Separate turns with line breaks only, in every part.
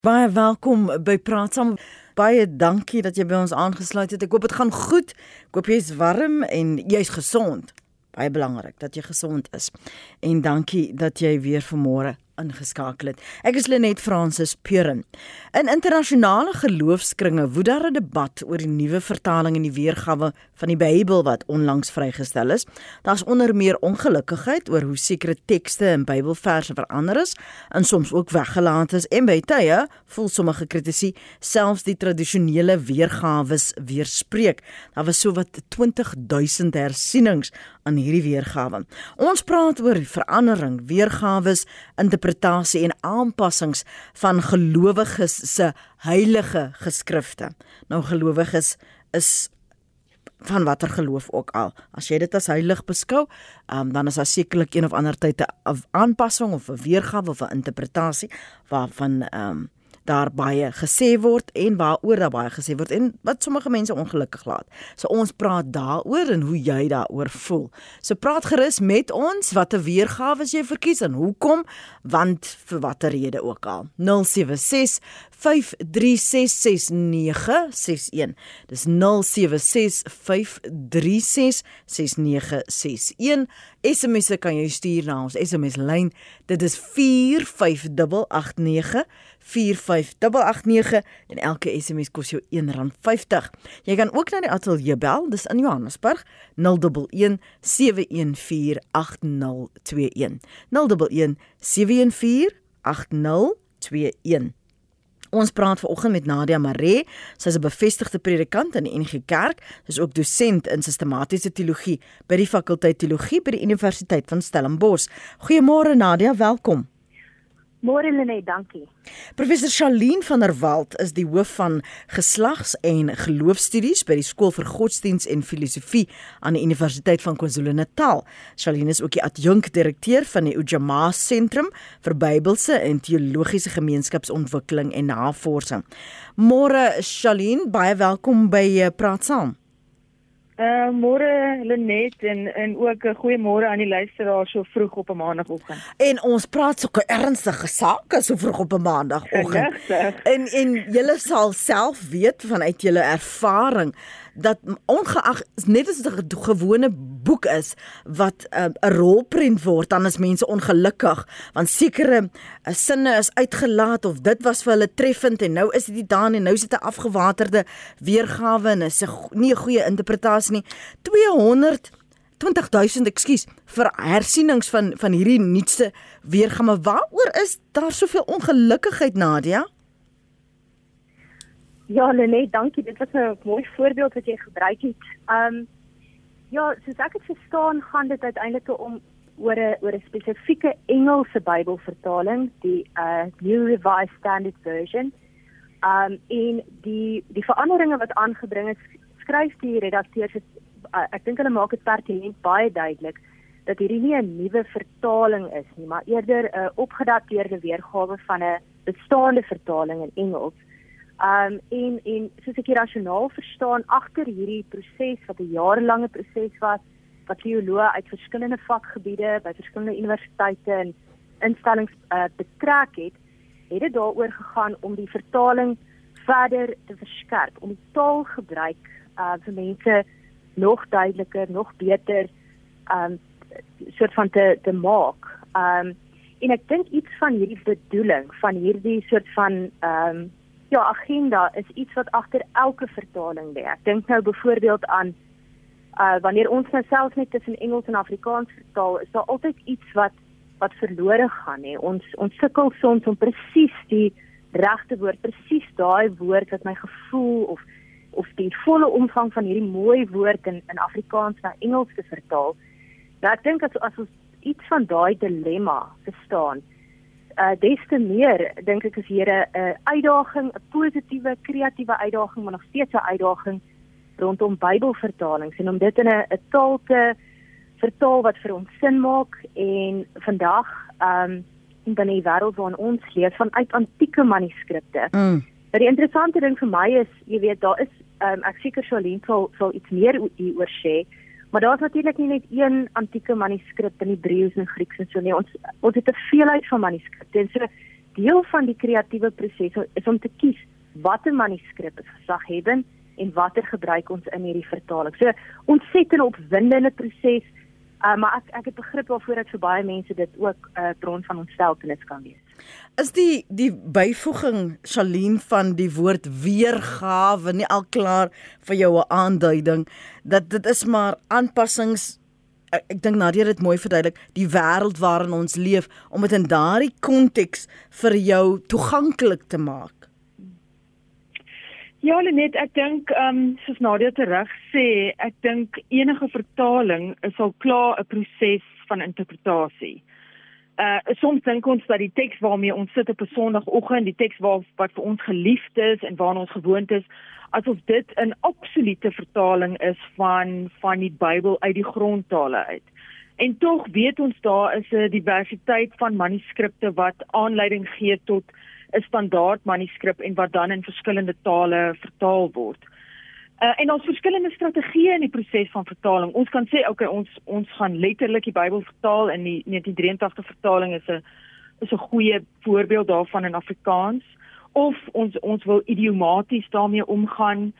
Baie welkom by Praat Saam. Baie dankie dat jy by ons aangesluit het. Ek hoop dit gaan goed. Ek hoop jy's warm en jy's gesond. Baie belangrik dat jy gesond is. En dankie dat jy weer vanmôre ingeskakel het. Ek is Lenet Fransis Puren. In internasionale geloofskringe woed daar 'n debat oor die nuwe vertaling en die weergawe van die Bybel wat onlangs vrygestel is. Daar's onder meer ongelukkigheid oor hoe sekere tekste in Bybelverse verander is en soms ook weggelaat is en by tye voel sommige kritici selfs die tradisionele weergawe weerspreek. Daar was sowat 20000 hersienings aan hierdie weergawe. Ons praat oor verandering, weergawe, interpretasie en aanpassings van gelowiges se heilige geskrifte. Nou gelowiges is van watter geloof ook al. As jy dit as heilig beskou, um, dan is daar sekerlik een of ander tyd 'n aanpassing of 'n weergawe of 'n interpretasie waarvan ehm um, daar baie gesê word en waaroor daar baie gesê word en wat sommige mense ongelukkig laat. So ons praat daaroor en hoe jy daaroor voel. So praat gerus met ons watter weergawe jy verkies en hoekom want vir watter rede ook al. 076 5366961. Dis 0765366961. SMS se kan jy stuur na ons SMS lyn. Dit is 45889 45889 en elke SMS kos jou R1.50. Jy kan ook na die ateljee bel, dis in Johannesburg 011 714 8021. 011 714 8021. Ons praat vanoggend met Nadia Maree. Sy is 'n bevestigde predikant in die NG Kerk. Sy is ook dosent in sistematiese teologie by die fakulteit teologie by die Universiteit van Stellenbosch. Goeiemôre Nadia, welkom.
Môre Lenet, dankie.
Professor Shalien van der Walt is die hoof van geslags- en geloofstudies by die Skool vir Godsdiens en Filosofie aan die Universiteit van KwaZulu-Natal. Shalien is ook die adjunkdirekteur van die Ujamaa Sentrum vir Bybelse en Teologiese Gemeenskapsontwikkeling en Navorsing. Môre Shalien, baie welkom by eh, Praat Saam.
Uh môre Lenet en en ook 'n goeie môre aan die luisteraars so vroeg op 'n maandagooggend.
En ons praat sulke ernstige sake so vroeg op 'n maandagooggend. En en julle sal self weet vanuit julle ervaring dat ongeag net as dit 'n gewone boek is wat uh, 'n uh, rolprent word dan is mense ongelukkig want sekere uh, sinne is uitgelaat of dit was vir hulle treffend en nou is dit daar en nou is dit 'n afgewaterde weergawe en is 'n nie 'n goeie interpretasie nie. 200 20000 ekskuus vir hersienings van van hierdie nuutste weergawe. Waaroor is daar soveel ongelukkigheid Nadia
Ja, Lenet, dankie. Dit was 'n mooi voorbeeld wat jy gebruik het. Um ja, soos ek dit verstaan, gaan dit uiteindelik om oor 'n oor 'n spesifieke Engelse Bybelvertaling, die uh New Revised Standard Version. Um en die die veranderinge wat aangebring is, skryf die redakteurs het uh, ek dink hulle maak dit pertinent baie duidelik dat hierdie nie 'n nuwe vertaling is nie, maar eerder 'n opgedateerde weergawe van 'n bestaande vertaling in Engels. Um en en soos ek rasionaal verstaan agter hierdie proses wat 'n jarelange proses was wat teoloë uit verskillende vakgebiede by verskillende universiteite en instellings uh, betrek het, het dit daaroor gegaan om die vertaling verder te verskerp, om die taalgebruik uh vir mense nog duideliker, nog beter um soort van te te maak. Um en ek dink iets van hierdie bedoeling van hierdie soort van um ja, agenda is iets wat agter elke vertaling lê. Ek dink nou byvoorbeeld aan uh wanneer ons nou selfs net tussen Engels en Afrikaans vertaal, is daar altyd iets wat wat verlore gaan hè. Ons ons sukkel soms om presies die regte woord, presies daai woord wat my gevoel of of die volle omvang van hierdie mooi woord in in Afrikaans na Engels te vertaal. Nou ek dink as as ons iets van daai dilemma verstaan, uh des te meer dink ek is hier 'n uh, uitdaging, 'n positiewe, kreatiewe uitdaging, maar nog steeds 'n uitdaging rondom Bybelvertalings en om dit in 'n 'n taal te vertaal wat vir ons sin maak en vandag um in die wêreld waarin ons leef vanuit antieke manuskripte. Mm. Maar die interessante ding vir my is, jy weet, daar is um ek seker Charlene sal sal iets meer oor sê. Maar daar's natuurlik nie net een antieke manuskrip in Hebreëus en Grieks en so nie. Ons ons het 'n veelheid van manuskripte. En so deel van die kreatiewe proses is om te kies watter manuskrip is gesaghebend en watter gebruik ons in hierdie vertaling. So ontsettend opwindende proses. Uh, maar ek ek het begrip waarvoor dit vir baie mense dit ook 'n uh, bron van ontsteltenis kan wees.
Is die die byvoeging Shalien van die woord weergawe nie al klaar vir jou 'n aanduiding dat dit is maar aanpassings ek, ek dink Nadia het dit mooi verduidelik die wêreld waarin ons leef om dit in daardie konteks vir jou toeganklik te maak.
Ja, net ek dink ehm um, soos Nadia terug sê, ek dink enige vertaling is al klaar 'n proses van interpretasie. Uh soms dink ons dat die teks waarmee ons sit op 'n Sondagoggend, die teks waar wat vir ons geliefd is en waarna ons gewoond is, asof dit 'n absolute vertaling is van van die Bybel uit die grondtale uit. En tog weet ons daar is 'n diversiteit van manuskripte wat aanleiding gee tot 'n standaard manuskrip en wat dan in verskillende tale vertaal word. Uh, en ons verskillende strategieë in die proses van vertaling. Ons kan sê okay, ons ons gaan letterlik die Bybel vertaal in die 1983 vertaling is 'n is 'n goeie voorbeeld daarvan in Afrikaans of ons ons wil idiomaties daarmee omgaan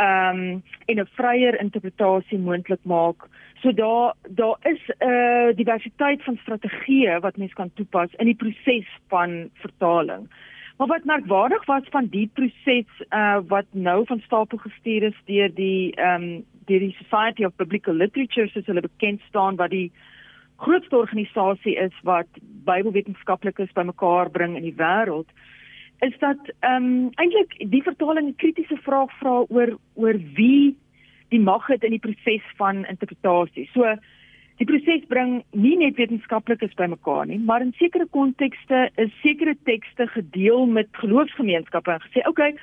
ehm um, en 'n vryer interpretasie moontlik maak. So daar daar is 'n uh, diversiteit van strategieë wat mens kan toepas in die proses van vertaling. Maar wat merkwaardig was van die proses uh, wat nou van stapel gestuur is deur die ehm um, deur die Society of Biblical Literature soos hulle bekend staan wat die grootste organisasie is wat Bybelwetenskaplikes bymekaar bring in die wêreld is dat ehm um, eintlik die vertaling 'n kritiese vraag vra oor oor wie die mag het in die proses van interpretasie. So die proses bring nie net wetenskaplikes bymekaar nie, maar in sekere kontekste is sekere tekste gedeel met geloofsgemeenskappe en gesê, "Oké, okay,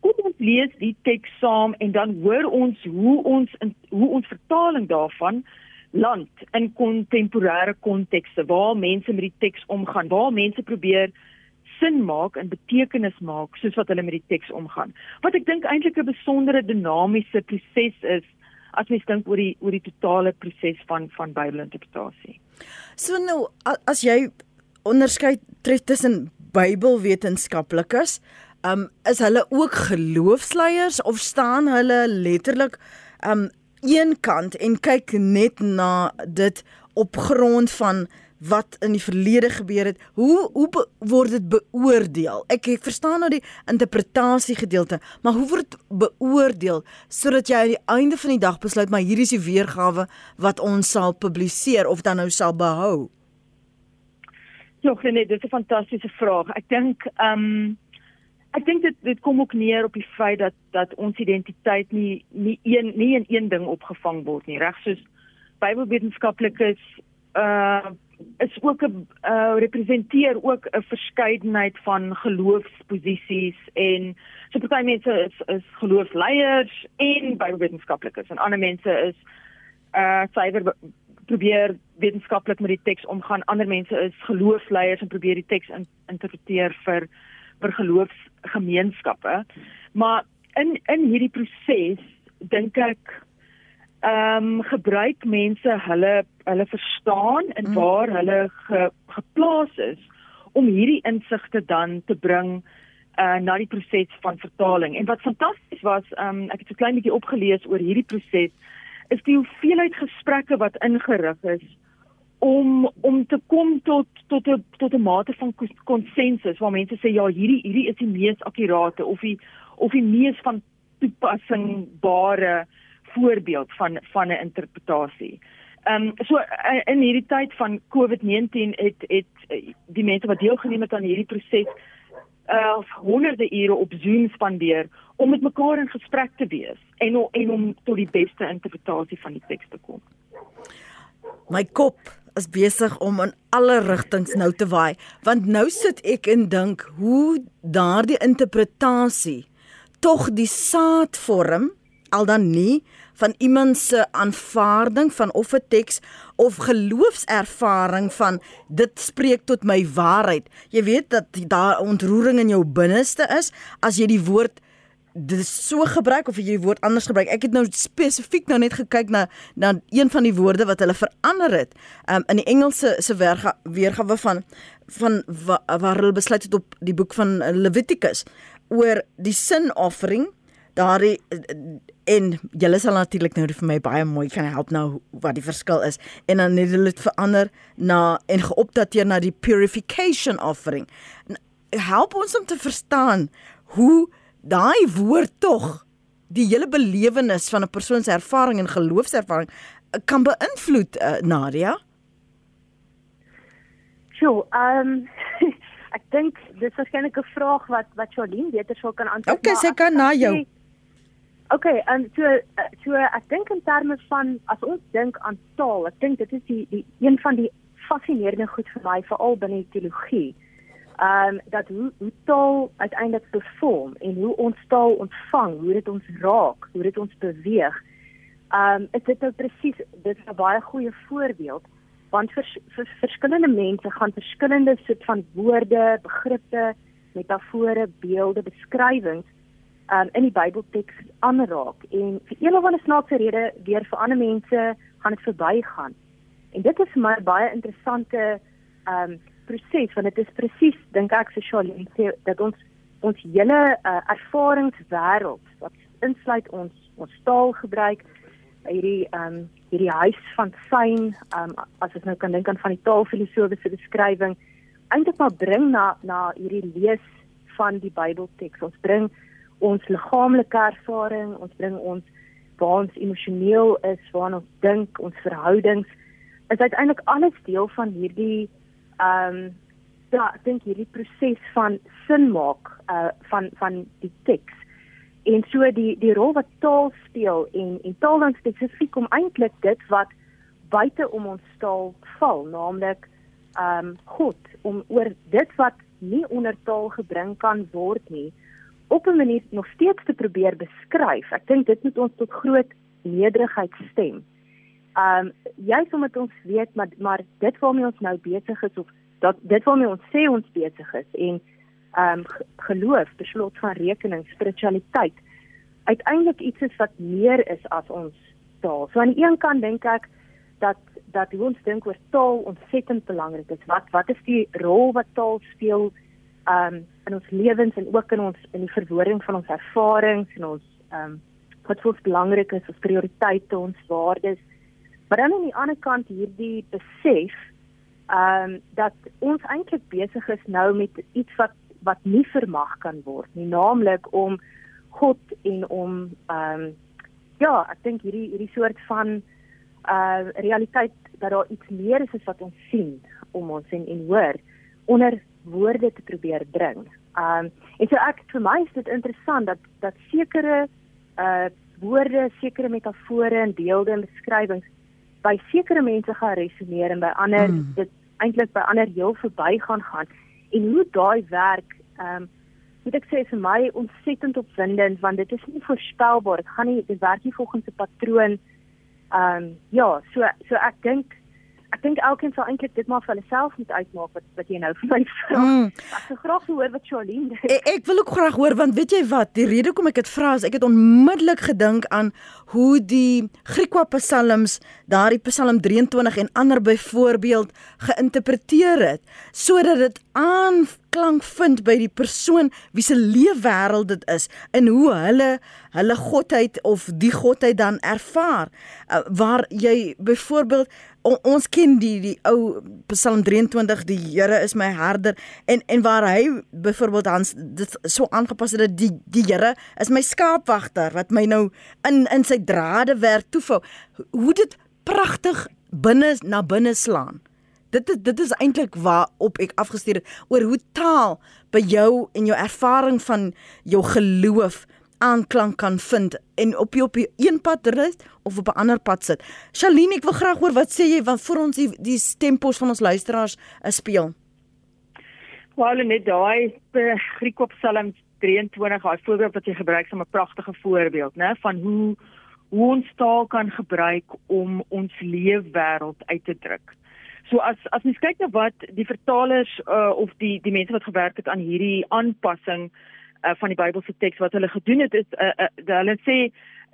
kom ons lees die teks saam en dan hoor ons hoe ons in, hoe ons vertaling daarvan land in kontemporêre kontekste waar mense met die teks omgaan, waar mense probeer sin maak en betekenis maak soos wat hulle met die teks omgaan. Wat ek dink eintlik 'n besondere dinamiese proses is as mens dink oor die oor die totale proses van van Bybelinterpretasie.
So nou as jy onderskei tref tussen Bybelwetenskaplikes, um is hulle ook geloofsleiers of staan hulle letterlik um een kant en kyk net na dit op grond van wat in die verlede gebeur het, hoe hoe be, word dit beoordeel? Ek ek verstaan nou die interpretasie gedeelte, maar hoe word beoordeel sodat jy aan die einde van die dag besluit maar hier is die weergawe wat ons sal publiseer of dan nou sal behou?
Ja, nee, dit is 'n fantastiese vraag. Ek dink ehm um, ek dink dit dit kom ook neer op die feit dat dat ons identiteit nie nie een nie in een ding opgevang word nie, reg soos Bybelwetenskaplikes uh is ook 'n uh, representeer ook 'n verskeidenheid van geloofsposisies en so party mense is is geloofsleiers en Bybelwetenskaplikes en ander mense is uh syfer probeer wetenskaplik met die teks omgaan. Ander mense is geloofsleiers en probeer die teks in, interpreteer vir vir geloofsgemeenskappe. Maar in in hierdie proses dink ek ehm um, gebruik mense hulle hulle verstaan en mm. waar hulle ge, geplaas is om hierdie insigte dan te bring uh na die proses van vertaling. En wat fantasties was, ehm um, ek het so klein bietjie opgelees oor hierdie proses is die hoeveelheid gesprekke wat ingerig is om om te kom tot tot 'n tot 'n mate van konsensus waar mense sê ja, hierdie hierdie is die mees akkurate of die of die mees van toepassingbare uh voorbeeld van van 'n interpretasie. Ehm um, so uh, in hierdie tyd van COVID-19 het het uh, die mense wat deelgeneem het aan hierdie proses uh honderde ure op Zoom spandeer om met mekaar in gesprek te wees en en om tot die beste interpretasie van die teks te kom.
My kop is besig om in alle rigtings nou te waai want nou sit ek en dink hoe daardie interpretasie tog die saad vorm al dan nie van iemand se aanvaarding van of 'n teks of geloofservaring van dit spreek tot my waarheid. Jy weet dat daar ontroering in jou binneste is as jy die woord dit is so gebruik of jy die woord anders gebruik. Ek het nou spesifiek nou net gekyk na na een van die woorde wat hulle verander het. Um in die Engelse se weerga, weergawe van van wa, waar hulle besluit het op die boek van Leviticus oor die sin offering daardie en julle sal natuurlik nou vir my baie mooi kan help nou wat die verskil is en dan het hulle dit verander na en geopdateer na die purification offering. Help ons om te verstaan hoe daai woord tog die hele belewenis van 'n persoon se ervaring en geloofservaring eh, kan beïnvloed uh, Nadia.
Sjoe, ehm um, ek dink dis waarskynlik 'n vraag wat wat Charlene beter sou kan antwoord.
Okay, sy kan na jou.
Oké, okay, en so so ek dink in terme van as ons dink aan taal, ek dink dit is die die een van die fascinerende goed vir my veral binne teologie ehm um, dat hoe hoe taal uiteindelik perform en hoe ons taal ontvang, hoe dit ons raak, hoe dit ons beweeg. Ehm um, is dit nou presies dit is 'n baie goeie voorbeeld want vir, vir verskillende mense gaan verskillende soort van woorde, begrippe, metafore, beelde, beskrywings um, in die Bybelteks aanraak en vir een of ander snaakse rede weer vir ander mense gaan dit verbygaan. En dit is vir my baie interessante um, proses want dit is presies dink ek sosiaal sê dat ons ons hele uh, ervaringswêreld wat insluit ons ons taal gebruik hierdie um, hierdie huis van syn um, as ons nou kan dink aan van die taalfilosofiese beskrywing eintlik maar bring na na hierdie lees van die Bybelteks ons bring ons liggaamlike ervaring ons bring ons waar ons emosioneel is waar ons dink ons verhoudings is uiteindelik alles deel van hierdie ehm um, ja, ek dink hierdie proses van sin maak uh van van die teks. En so die die rol wat taal speel en en taal dan spesifiek om eintlik dit wat buite om ons taal val, naamlik ehm um, God om oor dit wat nie onder taal gebring kan word nie op 'n manier nog steeds te probeer beskryf. Ek dink dit moet ons tot groot nederigheid stem. Um, juist omdat ons weet maar maar dit waarmee ons nou besig is of dat dit waarmee ons sê ons besig is en um, geloof, beslot van rekening, spiritualiteit uiteindelik iets is wat meer is as ons taal. So aan die een kant dink ek dat dat hoe ons dink oor taal ontsettend belangrik is. Wat wat is die rol wat taal speel um, in ons lewens en ook in ons in die verwoording van ons ervarings en ons ehm um, wat vir ons belangrik is, ons prioriteite, ons waardes. Maar dan aan die ander kant hierdie besef ehm um, dat ons eintlik besig is nou met iets wat wat nie vermag kan word nie, naamlik om God en om ehm um, ja, ek dink hierdie hierdie soort van uh realiteit dat daar iets meer is as wat ons sien om ons en en hoor onder woorde te probeer bring. Um en so ek vir my is dit interessant dat dat sekere uh woorde, sekere metafore en beelde en beskrywings by sekere mense gaan resoneer en by ander mm. dit eintlik by ander heel verby gaan gaan en hoe daai werk um, moet ek sê vir my ontsettend opwindend want dit is nie voorspelbaar dit gaan nie dit werk nie volgens 'n patroon um, ja so so ek dink ek dink elkeen sal eintlik dit maar vir hulle self moet uitmaak wat wat jy nou vir my vra. Mm. Ek sou graag hoor wat Charlene
dink. Ek, ek wil ook graag hoor want weet jy wat, die rede hoekom ek dit vra is ek het onmiddellik gedink aan hoe die Griekse psalms, daardie Psalm 23 en ander byvoorbeeld geïnterpreteer het sodat dit aanklank vind by die persoon wie se leefwêreld dit is en hoe hulle hulle godheid of die godheid dan ervaar uh, waar jy byvoorbeeld on, ons ken die die ou Psalm 23 die Here is my herder en en waar hy byvoorbeeld Hans dit so aangepas het dat die die Here is my skaapwagter wat my nou in in sy drade werk toefou hoe dit pragtig binne na binne slaan. Dit is dit is eintlik waarop ek afgestuur het oor hoe taal by jou en jou ervaring van jou geloof aanklank kan vind en op jy op een pad ry of op 'n ander pad sit. Shalini, ek wil graag hoor wat sê jy want vir ons die die stempos van ons luisteraars is speel.
Wel net daai eh, Griekse Psalm 23, daai voorbeeld wat jy gebruik is 'n pragtige voorbeeld, né, van hoe hoe ons taal kan gebruik om ons leefwêreld uit te druk. So as as mens kyk na wat die vertalers uh, of die die mense wat gewerk het aan hierdie aanpassing van die Bybelse teks wat hulle gedoen het is uh, uh, hulle sê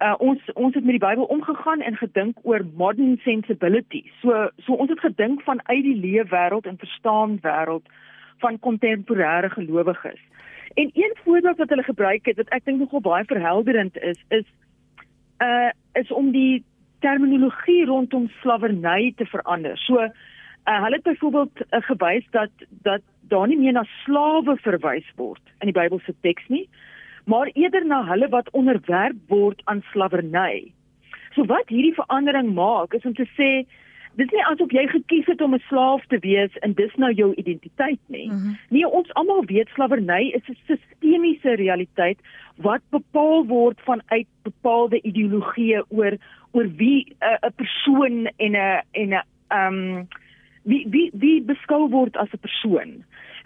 uh, ons ons het met die Bybel omgegaan en gedink oor modern sensibility. So so ons het gedink van uit die leefwêreld en verstaan wêreld van kontemporêre gelowiges. En een voorbeeld wat hulle gebruik het wat ek dink nogal baie verhelderend is is uh is om die terminologie rondom slawerny te verander. So uh hulle het byvoorbeeld uh, gewys dat dat daar nie meer na slawe verwys word in die Bybelse teks nie, maar eerder na hulle wat onderwerp word aan slawerny. So wat hierdie verandering maak is om te sê dis nie asof jy gekies het om 'n slaaf te wees en dis nou jou identiteit nie. Mm -hmm. Nee, ons almal weet slawerny is 'n sistemiese realiteit wat bepaal word vanuit bepaalde ideologieë oor oor wie 'n uh, persoon en 'n en 'n ehm um, wie wie wie beskou word as 'n persoon.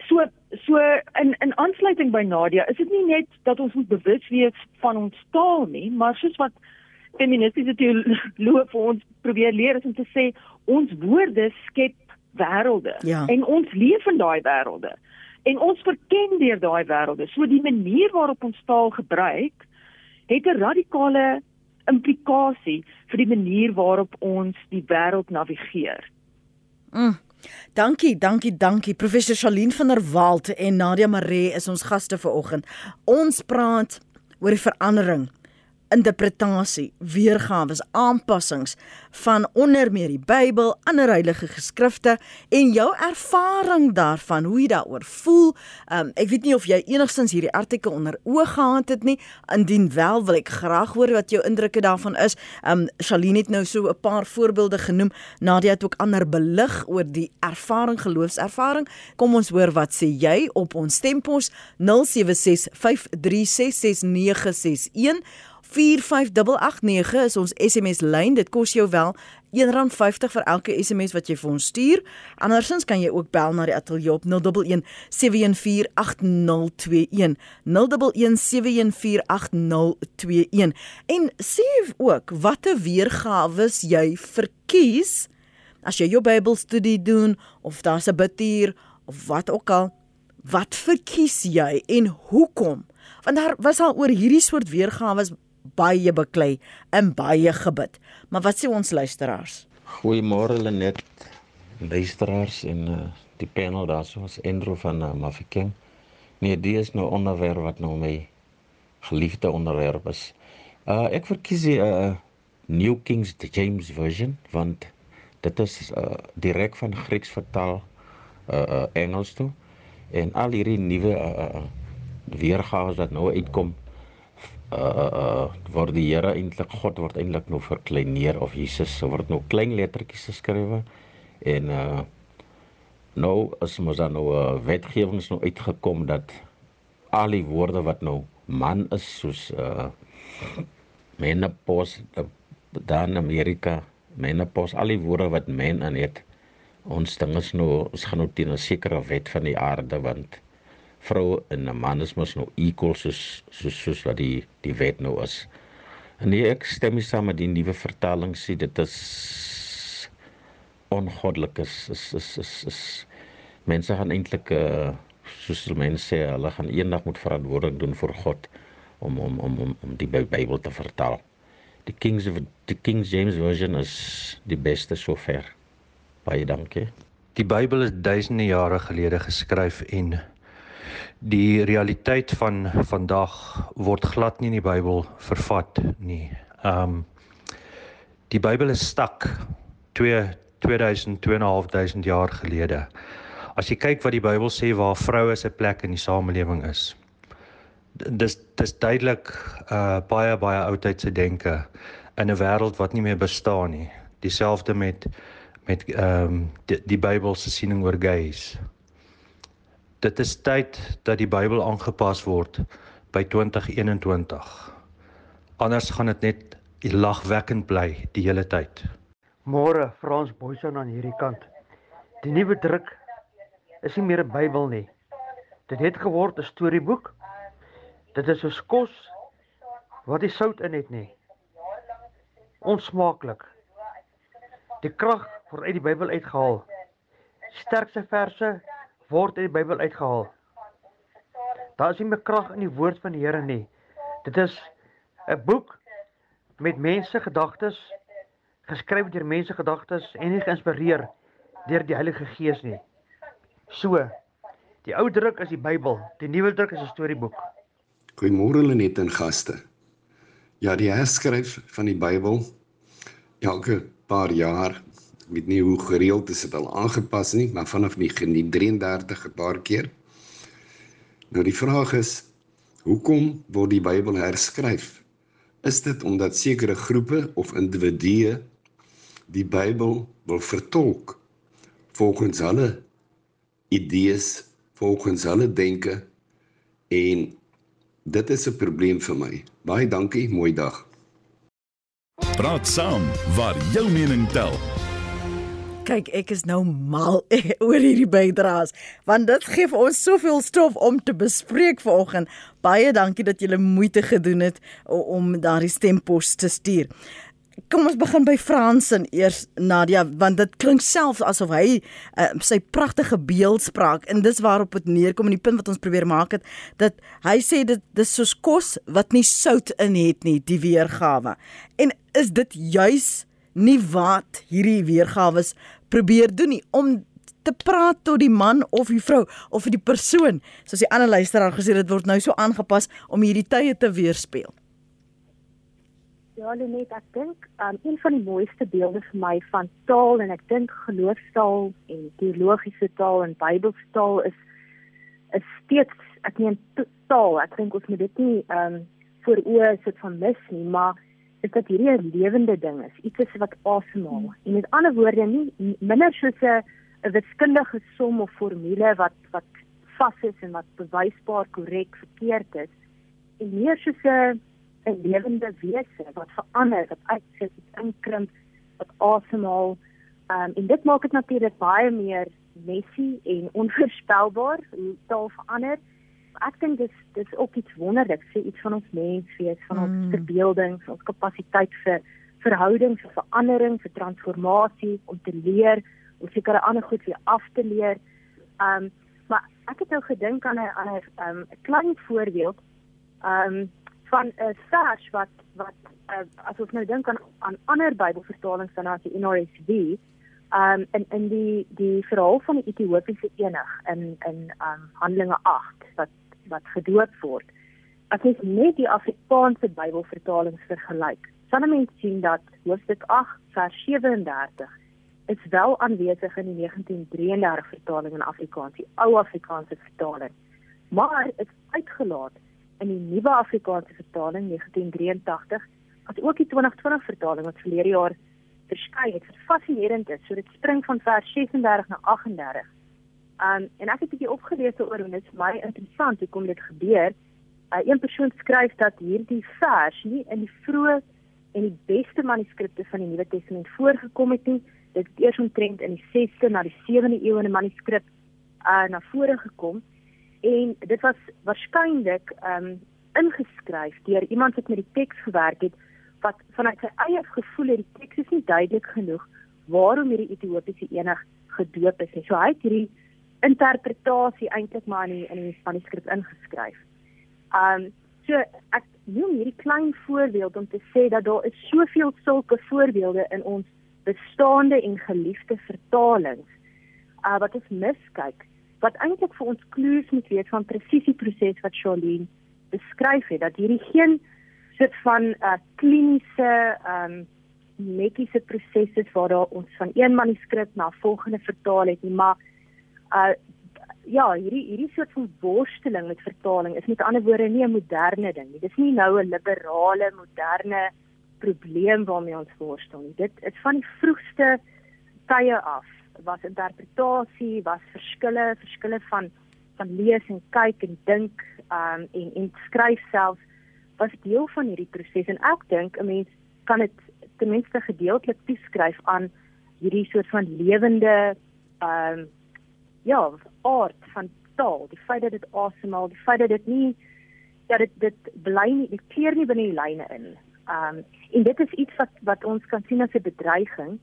So so in in aansluiting by Nadia, is dit nie net dat ons moet bewus wees van ons taal nie, maar soos wat feministiese teoloë vir ons probeer leer is om te sê ons woorde skep wêrelde ja. en ons leef in daai wêrelde. En ons verken deur daai wêrelde. So die manier waarop ons taal gebruik het 'n radikale implikasie vir die manier waarop ons die wêreld navigeer.
Mm. Dankie, dankie, dankie. Professor Shalien van der Walt en Nadia Maree is ons gaste vanoggend. Ons praat oor die verandering interpretasie, weergawe, aanpassings van onder meer die Bybel, ander heilige geskrifte en jou ervaring daarvan, hoe jy daaroor voel. Um, ek weet nie of jy enigstens hierdie artikel onder oog gehad het nie. Indien wel, wil ek graag hoor wat jou indrukke daarvan is. Um Shaline het nou so 'n paar voorbeelde genoem. Nadia het ook ander belig oor die ervaring, geloofservaring. Kom ons hoor wat sê jy op ons stempos 0765366961 45889 is ons SMS lyn. Dit kos jou wel R1.50 vir elke SMS wat jy vir ons stuur. Andersins kan jy ook bel na die ateljee op 011 7148021. 011 7148021. En sê ook watter weergawe jy verkies as jy jou Bybelstudie doen of daar's 'n bidtuur of wat ook al. Wat verkies jy en hoekom? Want daar was al oor hierdie soort weergawe baie beklei en baie gebid. Maar wat sê ons luisteraars?
Goeiemôre Lenet, luisteraars en uh, die panel daar soos Andrew van uh, Mafikeng. Nee, dit is nou onderwerp wat nou my geliefde onderwerp is. Uh ek verkies die uh New King James version want dit is uh direk van Grieks vertaal uh, uh Engels toe en al hierdie nuwe uh, uh weergawe wat nou uitkom uh uh word die Here eintlik God word eintlik nou verkleineer of Jesus word nou klein lettertjies geskrywe en uh nou as mos dan nou uh, wetgewings nou uitgekom dat al die woorde wat nou man is soos uh menopause uh, dan Amerika menopause al die woorde wat men aan het ons ding is nou ons gaan nou teen 'n sekere wet van die aarde want vrou en 'n man is mos nou equal soos soos soos wat die die wet nou is. En nee, ek stem saam met die nuwe vertaling sê dit is ongoddelik is is is is, is mense gaan eintlik uh, soos mense sê hulle gaan eendag moet verantwoording doen vir God om om om om om die Bybel te vertaal. Die Kings of die King James version is die beste sover. Baie dankie.
Die Bybel is duisende jare gelede geskryf en die realiteit van vandag word glad nie in die Bybel vervat nie. Um die Bybel is stak 2 2000 2500 jaar gelede. As jy kyk wat die Bybel sê waar vroue se plek in die samelewing is. Dis dis duidelik uh baie baie oudheidse denke in 'n wêreld wat nie meer bestaan nie. Dieselfde met met ehm um, die, die Bybel se siening oor gays. Dit is tyd dat die Bybel aangepas word by 2021. Anders gaan dit net lagwekkend bly die hele tyd.
Môre Frans Boysen aan hierdie kant. Die nuwe druk is nie meer 'n Bybel nie. Dit het geword 'n storieboek. Dit is soos kos wat nie sout in het nie. Onsmaaklik. Die krag word uit die Bybel uitgehaal. Sterkste verse word uit die Bybel uitgehaal. Daar is nie meer krag in die woord van die Here nie. Dit is 'n boek met mense gedagtes geskryf deur mense gedagtes en nie geïnspireer deur die Heilige Gees nie. So, die ou druk is die Bybel, die nuwe druk is 'n storieboek.
Goeiemôre Lenet en gaste. Ja, die herskryf van die Bybel elke paar jaar, ek weet nie hoe gereeld is dit al aangepas nie, maar vanaf 1933 'n paar keer. Nou die vraag is, hoekom word die Bybel herskryf? Is dit omdat sekere groepe of individue die Bybel wil vertolk volgens hulle idees, volgens hulle denke en dit is 'n probleem vir my. Baie dankie, mooi dag.
Praat saam waar jou mening tel.
Kyk, ek is nou mal oor hierdie bydraes want dit gee vir ons soveel stof om te bespreek vanoggend. Baie dankie dat julle moeite gedoen het om daardie stempos te stuur. Kom ons begin by Fransen eers Nadia want dit klink selfs asof hy uh, sy pragtige beeldspraak en dis waarop dit neerkom en die punt wat ons probeer maak het dat hy sê dit dis soos kos wat nie sout in het nie die weergawe. En is dit juis nie wat hierdie weergawe probeer doen nie om te praat tot die man of die vrou of die persoon soos die ander luisteraar gesê dit word nou so aangepas om hierdie tye te weerspieël.
Ja, Lenet, ek dink um, een van die mooiste beelde vir my van taal en ek dink geloofstaal en teologiese taal en Bybelstaal is is steeds ek meen taal. Ek dink ons moet dit nie ehm um, voor oë sit van mis nie, maar is dat hierdie 'n lewende ding is, iets wat asemhaal. Hmm. En met ander woorde nie minder soos 'n 'n wiskundige som of formule wat wat vas is en wat bewysbaar korrek verkeerd is, en meer soos 'n 'n lewende wese wat verander, wat uitsit, wat inkrimp, wat asemhaal. Um en dit maak dit natuurlik baie meer messy en onvoorspelbaar hoe taal verander. Ek dink dis dis ook iets wonderliks, sê iets van ons menswees, van mm. ons verbeelding, van ons kapasiteit vir verhoudings, vir verandering, vir transformasie, om te leer, om sekere ander goed weer af te leer. Um maar ek het nou gedink aan 'n aan 'n um, klein voorbeeld. Um van 'n vers wat wat uh, as ons nou dink aan aan ander Bybelvertalings dan as die NRSV, um in in die die verhaal van die Ethiopiese enig in in um Handelinge 8 wat wat gedoop word. As jy net die Afrikaanse Bybelvertalings vergelyk, sal mens sien dat hoofstuk 8 vers 37 is wel aanwesig in die 1933 vertaling in Afrikaans, die ou Afrikaanse vertaling. Maar dit is uitgelaat in die nuwe Afrikaanse vertaling 1983 as ook die 2020 vertaling wat verlede jaar verskyn het. Dit fascinerend is, so dit spring van vers 36 na 38. Um en ek het 'n bietjie opgelees oor en dit is baie interessant hoe kom dit gebeur. Uh, een persoon skryf dat hierdie vers nie in die vroeë en die beste manuskripte van die Nuwe Testament voorgekom het nie. Dit het eers omtrent in die 6de na die 7de eeu in 'n manuskrip uh na vore gekom en dit was waarskynlik um, ingeskryf deur iemand wat met die teks gewerk het wat vanuit sy eie gevoel het die teks is nie duidelik genoeg waarom hierdie Ethiopiese enig gedoop is. So hy het hierdie interpretasie eintlik maar in die, in die manuskrip ingeskryf. Ehm um, so ek noem hierdie klein voorbeeld om te sê dat daar is soveel sulke voorbeelde in ons bestaande en geliefde vertalings uh, wat ons miskyk wat eintlik vir ons klues moet wees van presisie proses wat Charlene beskryf het dat hierdie geen soort van uh, kliniese um, netjiese proses is waar daar ons van een manuskrip na volgende vertaal het nie maar uh ja hierdie hierdie soort van worsteling met vertaling is met ander woorde nie 'n moderne ding nie. Dis nie nou 'n liberale moderne probleem waarmee ons worstel nie. Dit is van die vroegste tye af. Was interpretasie, was verskille, verskille van van lees en kyk en dink um en en skryf self was deel van hierdie proses en ek dink 'n mens kan dit ten minste gedeeltelik toeskryf aan hierdie soort van lewende um ja, aard van taal, die feit dat dit asemhaal, die feit dat dit nie dat dit dit bly nie, dit keer nie binne die lyne in. Um en dit is iets wat wat ons kan sien as 'n bedreiging,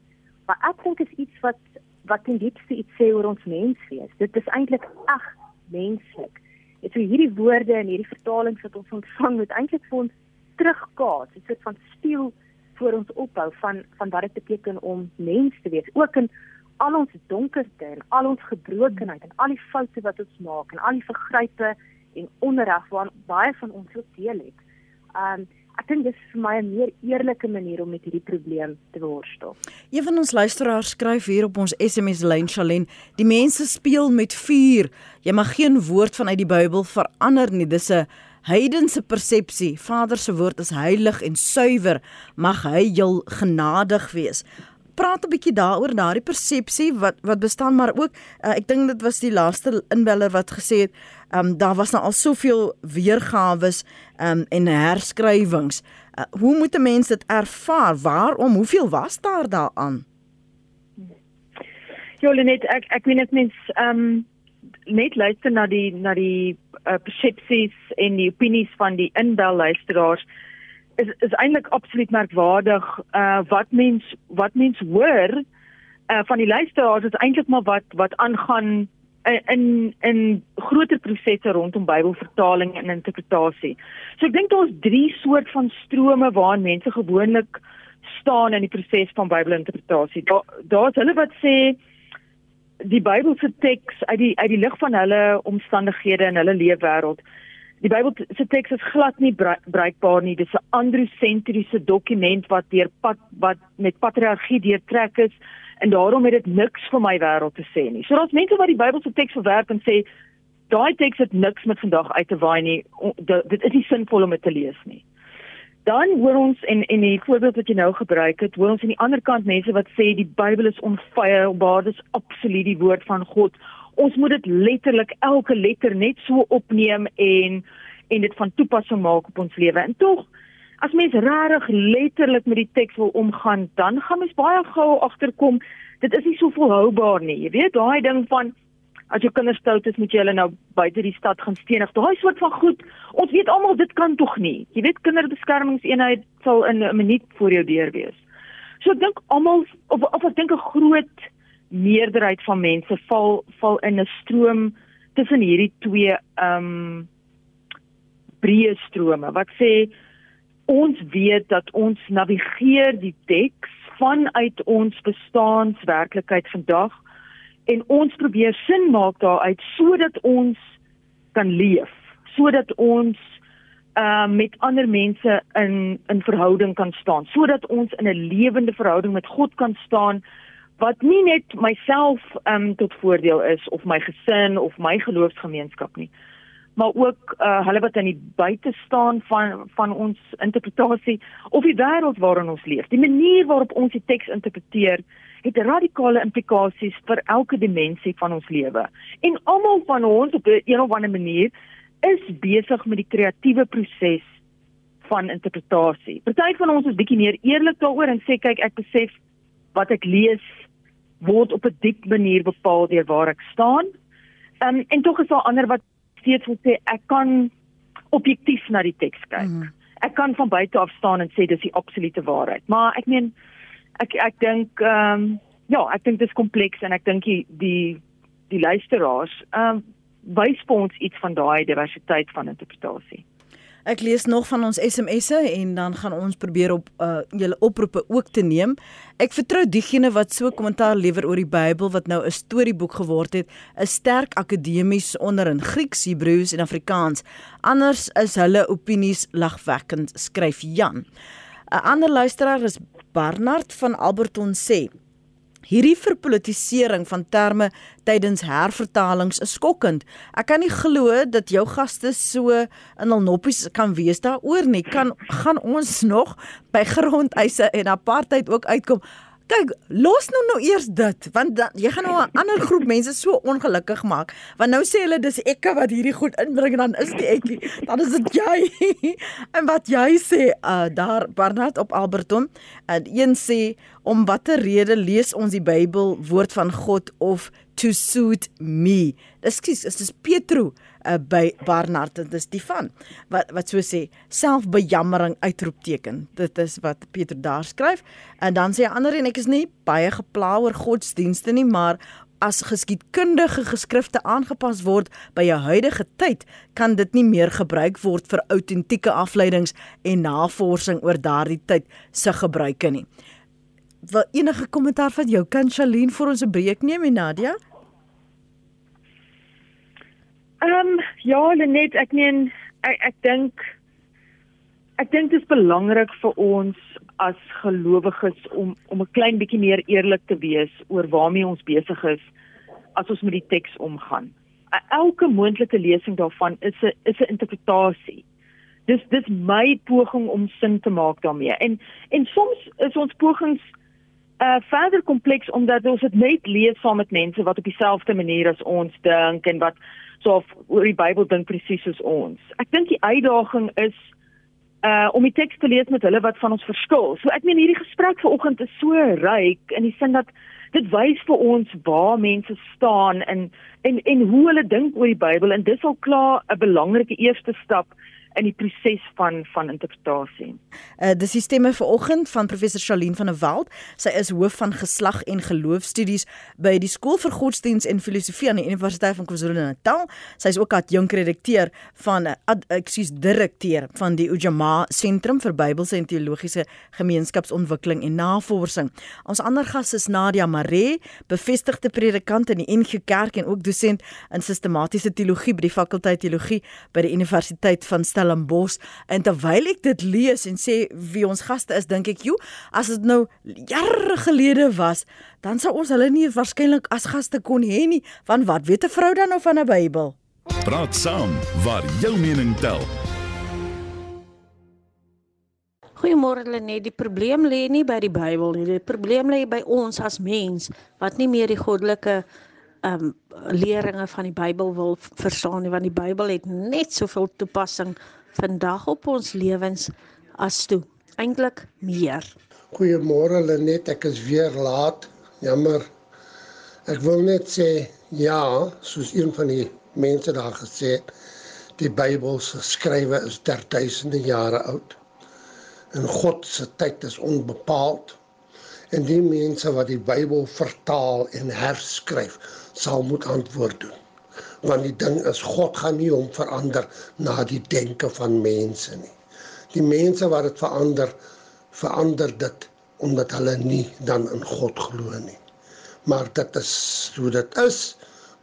maar ek dink is iets wat wat ten diepste iets sê oor ons menswees. Dit is eintlik ag menslik. Dit so hierdie woorde en hierdie vertalings wat ons ontvang moet eintlik vir ons terugkaats, 'n soort van spieël voor ons ophou van van wat dit beteken om mens te wees, ook in al ons donkerte en al ons gebrokenheid en al die foute wat ons maak en al die vergrype en onreg wat baie van ons ook deel het. Um ek dink dis vir my 'n meer eerlike manier om met hierdie probleem te worstel.
Een van ons luisteraars skryf hier op ons SMS lyn Shalen, die mense speel met vuur. Jy mag geen woord vanuit die Bybel verander nie. Dis 'n heidense persepsie. Vader se woord is heilig en suiwer. Mag hy jou genadig wees praat 'n bietjie daaroor daardie persepsie wat wat bestaan maar ook uh, ek dink dit was die laaste inbeller wat gesê het um, daar was nou al soveel weergawe um, en herskrywings. Uh, hoe moet 'n mens dit ervaar? Waarom? Hoeveel was daar daaraan?
Jolenet ek ek weet net mens um, net luister na die na die uh, persepsies en die opinies van die inbel luisteraars is is eintlik absoluut merkwaardig uh wat mens wat mens hoor uh van die luisteraars is eintlik maar wat wat aangaan in in, groter prosesse rondom Bybelvertaling en interpretasie. So ek dink daar's drie soort van strome waarin mense gewoonlik staan in die proses van Bybelinterpretasie. Daar daar's hulle wat sê die Bybelse teks uit die uit die lig van hulle omstandighede en hulle leefwêreld Die Bybel se teks is glad nie bruikbaar nie. Dis 'n androsentriese dokument wat deur pat wat met patriargie deurtrek is en daarom het dit niks vir my wêreld te sê nie. So daar's mense wat die Bybel se teks verwerp en sê daai teks het niks met vandag uit te waai nie. Dit is nie sinvol om dit te lees nie. Dan hoor ons en en die voorbeeld wat jy nou gebruik het, hoor ons aan die ander kant mense wat sê die Bybel is onfeilbaar, dis absoluut die woord van God ons moet dit letterlik elke letter net so opneem en en dit van toepassing maak op ons lewe. En tog as mens regtig letterlik met die teks wil omgaan, dan gaan mens baie gou agterkom dit is nie so volhoubaar nie. Jy weet, daai ding van as jou kinders stout is, moet jy hulle nou buite die stad gaan stenig. Daai soort van goed. Ons weet almal dit kan tog nie. Jy weet kinderbeskermingseenheid sal in 'n minuut voor jou deur wees. So ek dink almal of of ek dink 'n groot meerderheid van mense val val in 'n stroom tussen hierdie twee ehm um, breë strome. Wat sê ons weet dat ons navigeer die teks vanuit ons bestaanswerklikheid vandag en ons probeer sin maak daaruit sodat ons kan leef sodat ons uh met ander mense in in verhouding kan staan sodat ons in 'n lewende verhouding met God kan staan wat nie net myself um tot voordeel is of my gesin of my geloofsgemeenskap nie maar ook uh hulle wat aan die buite staan van van ons interpretasie of die wêreld waarin ons leef. Die manier waarop ons die teks interpreteer het radikale implikasies vir elke dimensie van ons lewe. En almal van ons op 'n een of ander manier is besig met die kreatiewe proses van interpretasie. Party van ons is bietjie meer eerlik daaroor en sê kyk ek besef wat ek lees word op 'n diep manier bepaal deur waar ek staan. Ehm um, en tog is daar ander wat steeds wil sê ek kan objektief na die teks kyk. Mm -hmm. Ek kan van buite af staan en sê dis die absolute waarheid. Maar ek meen ek ek dink ehm um, ja, ek dink dit is kompleks en ek dink die die die luisteraars ehm um, wys vir ons iets van daai diversiteit van interpretasie.
Ek lees nog van ons SMS'e en dan gaan ons probeer op uh julle oproepe ook te neem. Ek vertrou diegene wat so kommentaar lewer oor die Bybel wat nou 'n storieboek geword het, 'n sterk akademies onder in Grieks, Hebreëus en Afrikaans. Anders is hulle opinies lagwekkend, skryf Jan. 'n Ander luisteraar is Barnard van Alberton sê Hierdie verpolitisering van terme tydens hervertalings is skokkend. Ek kan nie glo dat jou gaste so in hul noppies kan wees daaroor nie. Kan gaan ons nog by grondeise en apartheid ook uitkom? Kyk, los nou nou eers dit, want dan, jy gaan nou 'n ander groep mense so ongelukkig maak. Want nou sê hulle dis ekke wat hierdie goed inbring en dan is die ekkie, dan is dit jy. en wat jy sê, uh daar Barnard op Alberton, en uh, een sê om watter rede lees ons die Bybel woord van God of to suit me. Ekskuus, is Petro uh, by Barnard dit is die van wat wat so sê selfbejammering uitroepteken dit is wat Pieter daar skryf en dan sê ander en ek is nie baie gepla oor godsdienste nie maar as geskiedkundige geskrifte aangepas word by 'n huidige tyd, kan dit nie meer gebruik word vir autentieke afleidings en navorsing oor daardie tyd se gebruike nie. Wat enige kommentaar van jou kan Shalien vir ons 'n breek neem en Nadia?
Ehm um, ja, Lenet, ek meen ek ek dink ek dink dit is belangrik vir ons as gelowiges om om 'n klein bietjie meer eerlik te wees oor waarmee ons besig is as ons met die teks omgaan. Elke moontlike lesing daarvan is 'n is 'n interpretasie. Dis dis my poging om sin te maak daarmee. En en soms is ons pogings uh verder kompleks omdat ons dit net lees saam met mense wat op dieselfde manier as ons dink en wat so oor die Bybel dink presies soos ons. Ek dink die uitdaging is uh om die teks te lees met hulle wat van ons verskil. So ek meen hierdie gesprek vanoggend is so ryk in die sin dat dit wys vir ons waar mense staan en en en hoe hulle dink oor die Bybel en dis al klaar 'n belangrike eerste stap in die proses van van interpretasie.
Uh dis die stemme vanoggend van professor Shalien van der Walt. Sy is hoof van geslag en geloofstudies by die Skool vir Godsdiens en Filosofie aan die Universiteit van KwaZulu-Natal. Sy is ook adjunkredakteur van eh, ekskuus direkteur van die Ujamaa Sentrum vir Bybelse en Teologiese Gemeenskapsontwikkeling en Navorsing. Ons ander gas is Nadia Maree, bevestigde predikant in die NG Kerk en ook dosent in sistematiese teologie by die fakulteit teologie by die Universiteit van Stellenbosch Stellenbosch en terwyl ek dit lees en sê wie ons gaste is, dink ek, "Jo, as dit nou jare gelede was, dan sou ons hulle nie waarskynlik as gaste kon hê nie, want wat weet 'n vrou dan nou van 'n Bybel?"
Praat saam waar jou mening tel.
Goeiemôre Lenet, die probleem lê nie by die Bybel nie. Die probleem lê by ons as mens wat nie meer die goddelike um, leringe van die Bybel wil verstaan nie want die Bybel het net soveel toepassing vandag op ons lewens as toe eintlik meer.
Goeiemôre Lenet, ek is weer laat. Jammer. Ek wil net sê ja, soos een van die mense daar gesê het, die Bybel se skrywe is ter duisende jare oud. En God se tyd is onbepaald. En die mense wat die Bybel vertaal en herskryf, sal moet antwoord doen. Want die ding is God gaan nie hom verander na die denke van mense nie. Die mense wat dit verander, verander dit omdat hulle nie dan in God glo nie. Maar dit is hoe dit is,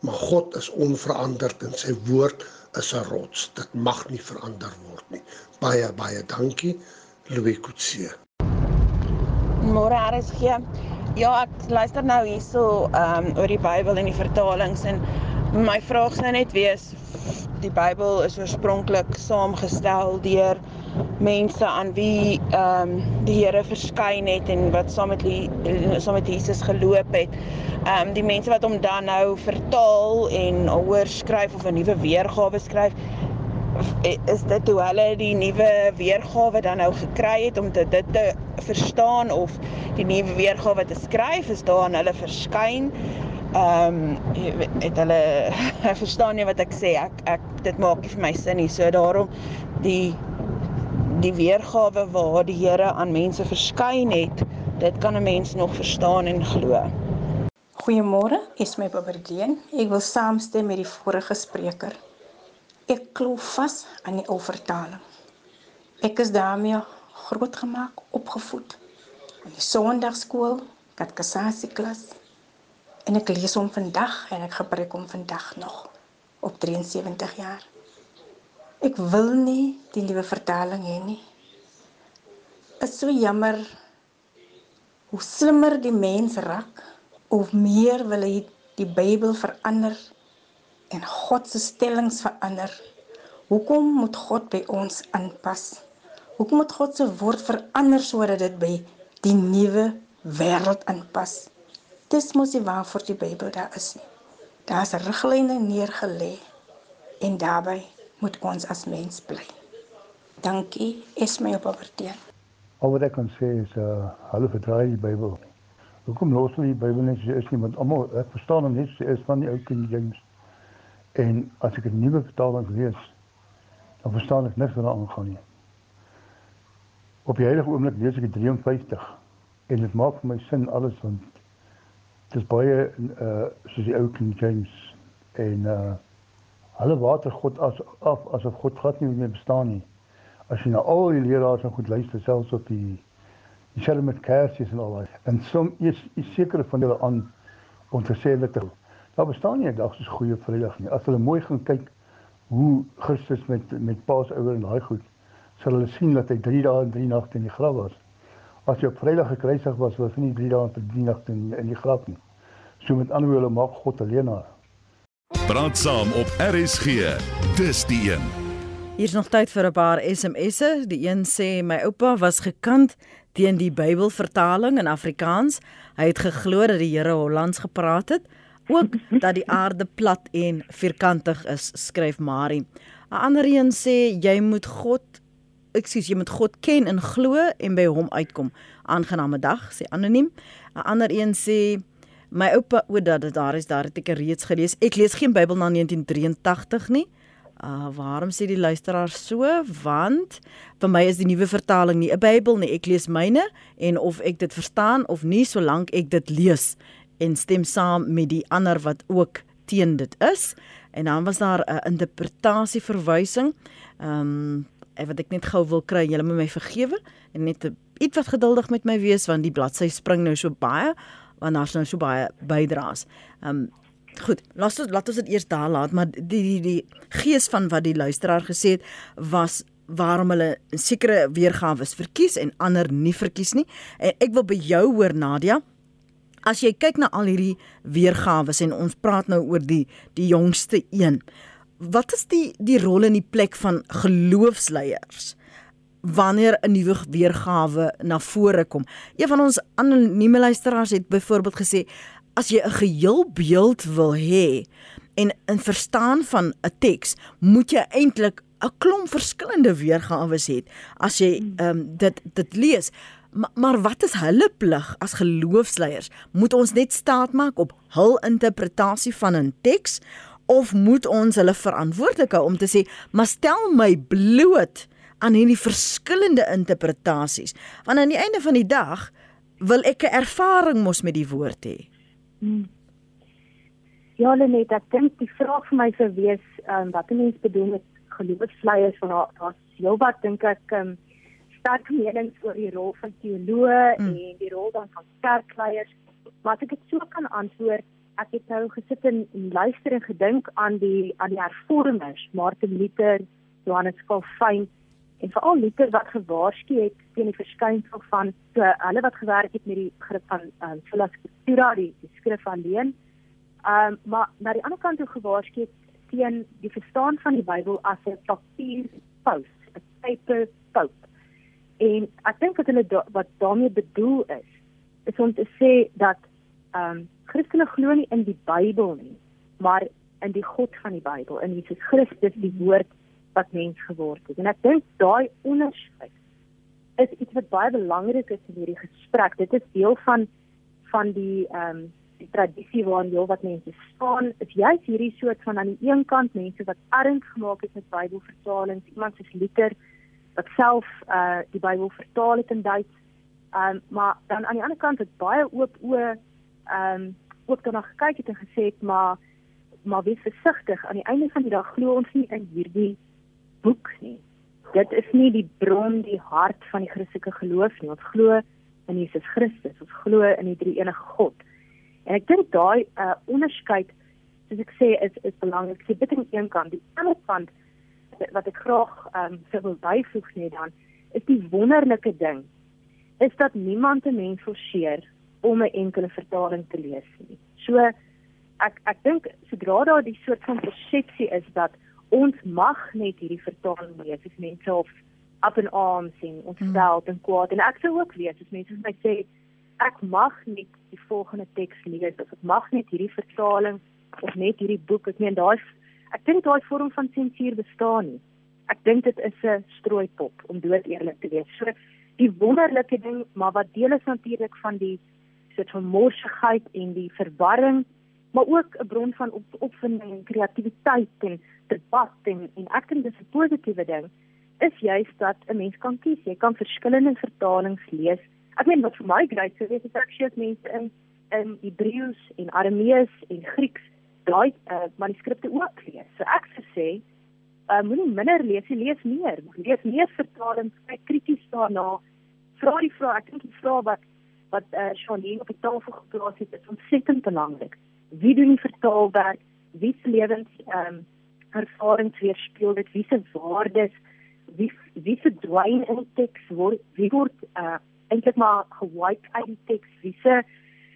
maar God is onveranderd en sy woord is 'n rots. Dit mag nie verander word nie. Baie baie dankie Louis Kutse.
Môre RSG. Ja, ek luister nou hierso ehm um, oor die Bybel en die vertalings en my vraag sou net wees die Bybel is oorspronklik saamgestel deur mense aan wie ehm um, die Here verskyn het en wat saam met die saam met Jesus geloop het. Ehm um, die mense wat hom dan nou vertaal en hoor skryf of 'n nuwe weergawe skryf is dit hoe hulle die nuwe weergawe dan nou gekry het om dit te verstaan of die nuwe weergawe te skryf is daar aan hulle verskyn. Ehm um, het hulle verstaan nie wat ek sê ek ek dit maak nie vir my sin nie. So daarom die die weergawe waar die Here aan mense verskyn het, dit kan 'n mens nog verstaan en glo.
Goeiemôre, is my Baberdien. Ek wil saamstem met die vorige spreker. Ek glo vas aan die ou vertaling. Ek is daarmee grootgemaak, opgevoed in die Sondagskool, katekisasie klas. En ek lees hom vandag en ek gebruik hom vandag nog op 73 jaar. Ek wil nie die nuwe vertaling hê nie. Dit is so jammer hoe slimmer die mens raak, hoe meer wil hy die Bybel verander en God se stellings verander. Hoekom moet God by ons aanpas? Hoekom moet God se woord verander sodat dit by die nuwe wêreld aanpas? Dis mos nie waar vir die Bybel daar is nie. Daar's riglyne neergelê en daarbey moet ons as mens bly. Dankie, Esme op Albertine.
Al wat ek kan sê is uh hulle verdraai die Bybel. Hoekom los hulle die Bybel net so is nie want almal ek verstaan hom net so is van die ou King James. En as ek 'n nuwe vertaling lees, dan verstaan ek niks wat daar aangaan nie. Op die huidige oomblik lees ek 53 en dit maak vir my sin alles want Dit is baie uh soos die ou King James en uh hulle water God as af asof God glad nie meer bestaan nie. As jy na al die leraars en goed luister selfs op die dieselfde met Cassius en al daai. En som is, is sekere van hulle aan om te sê dat daar bestaan nie 'n dag soos goeie Vrydag nie. As hulle mooi gaan kyk hoe Christus met met Paasouer en daai goed, sal hulle sien dat hy 3 dae en 3 nagte in die graf was. As hy op Vrydag gekruisig was, was hy nie 3 dae en 3 nagte in, in die graf nie. So met ander woorde maak God alleen haar.
Praat saam op RSG. Dis die een.
Hier's nog tyd vir 'n paar SMS'e. Die een sê my oupa was gekant teen die Bybelvertaling in Afrikaans. Hy het geglo dat die Here Hollands gepraat het, ook dat die aarde plat en vierkantig is, skryf Marie. 'n Ander een sê jy moet God ekskuus, jy moet God ken en glo en by hom uitkom. Aangename dag, sê anoniem. 'n Ander een sê my oupa o dat dit daar is, daar het ek reeds gelees. Ek lees geen Bybel na 1983 nie. Uh waarom sê die luisteraar so? Want vir my is die nuwe vertaling nie 'n Bybel nie. Ek lees myne en of ek dit verstaan of nie solank ek dit lees en stem saam met die ander wat ook teen dit is. En dan was daar 'n interpretasie verwysing. Ehm um, wat ek net gou wil kry, julle moet my vergewe en net iets wat geduldig met my wees want die bladsy spring nou so baie want daar's nou so baie bydraes. Ehm um, Goed, laat ons laat ons dit eers daar laat, maar die die die gees van wat die luisteraar gesê het was waarom hulle sekere weergawe verkies en ander nie verkies nie. En ek wil by jou hoor Nadia. As jy kyk na al hierdie weergawe en ons praat nou oor die die jongste een. Wat is die die rol en die plek van geloofsleiers? wanneer 'n nuwe weergawe na vore kom. Een van ons anonieme luisteraars het byvoorbeeld gesê as jy 'n geheel beeld wil hê en 'n verstaan van 'n teks, moet jy eintlik 'n klomp verskillende weergawe hê as jy ehm um, dit dit lees. Maar, maar wat is hulle plig as geloofsleiers? Moet ons net staat maak op hul interpretasie van 'n teks of moet ons hulle verantwoordelik hou om te sê, "Maar stel my bloot aan hierdie verskillende interpretasies." Want aan die einde van die dag wil ek 'n ervaring mos met die woord hê. Hmm.
Ja, net ek dink die vraag vir my sou wees, um, wat mense bedoel met geloofsleiers daar daar's heelwat dink ek um, sterk menings oor die rol van teoloë mm. en die rol dan van kerkleiers. Maar as ek dit so kan antwoord, ek het nou gesit en, en luister en gedink aan die aan die hervormers, Martin Luther, Johannes Calvin en veral Luther wat gewaarsku het teen die verskynsel van so hulle wat gewerk het met die begrip van um, sola scriptura die, die skrif alleen. Ehm um, maar na die ander kant toe gewaarsku het teen die verstaan van die Bybel as 'n papier paus, 'n paper pope. En ek dink dat hulle da wat daarmee bedoel is, is om te sê dat ehm um, Christene glo nie in die Bybel nie, maar in die God van die Bybel, in Jesus Christus, die woord wat mens geword het. En ek dink daai onderskeid is iets wat baie belangrik is in hierdie gesprek. Dit is deel van van die ehm um, die tradisie waarin jy wat mense staan. Is jy hierdie soort van aan die een kant mense wat erns gemaak het met Bybelvertalings, iemand soos Luther wat self uh die Bybel vertaal het in Duits. Ehm um, maar dan aan die ander kant het baie oop oë ehm um, ook daarna gekyk het en gesê het maar maar wees versigtig. Aan die einde van die dag glo ons nie in hierdie boek nie. Dit is nie die bron, die hart van die Christelike geloof nie. Ons glo in Jesus Christus. Ons glo in die drie enige God. En ek dink daai uh, onderskeid, soos ek sê, is is belangrik. Jy dit aan een kant, die ander kant wat ek graag ehm um, wil byvoeg net dan, is die wonderlike ding is dat niemand 'n mens forceer om 'n enkele vertaling te lees nie. So ek ek dink sodra daar die soort van persepsie is dat ons mag net hierdie vertaling lees as mense of up and arms sien ons hmm. stel en kwaad en ek sou ook lees as mense my sê ek mag net die volgende teks lees of ek mag net hierdie vertaling of net hierdie boek ek meen daai ek dink daai vorm van sensuur bestaan nie ek dink dit is 'n strooipop om dood eerlik te wees so die wonderlike ding maar wat deel is natuurlik van die soort van morsigheid en die verwarring maar ook 'n bron van op, opvinding en kreatiwiteit en debat en en ek dink dis 'n positiewe ding is juist dat 'n mens kan kies. Jy kan verskillende vertalings lees. Ek meen wat vir my grait sou wees is ek sê mense in in Hebreëus en Aramees en Grieks daai uh, manuskripte ook lees. So ek sou sê, uh, moenie minder lees, jy lees meer. Lees meer vertalings, kyk krities daarna. Vra die vrae, ek dink die vrae wat wat eh uh, Shaline op die tafel geplaas het, is ontsettend belangrik. Wie doen die vertaalwerk? Wie se lewens ehm um, ervarings weerspieël dit? Wie se waardes? Wie wie verdwyn in die teks word? Wie word eh uh, eintlik maar gewipe uit die teks? Wie se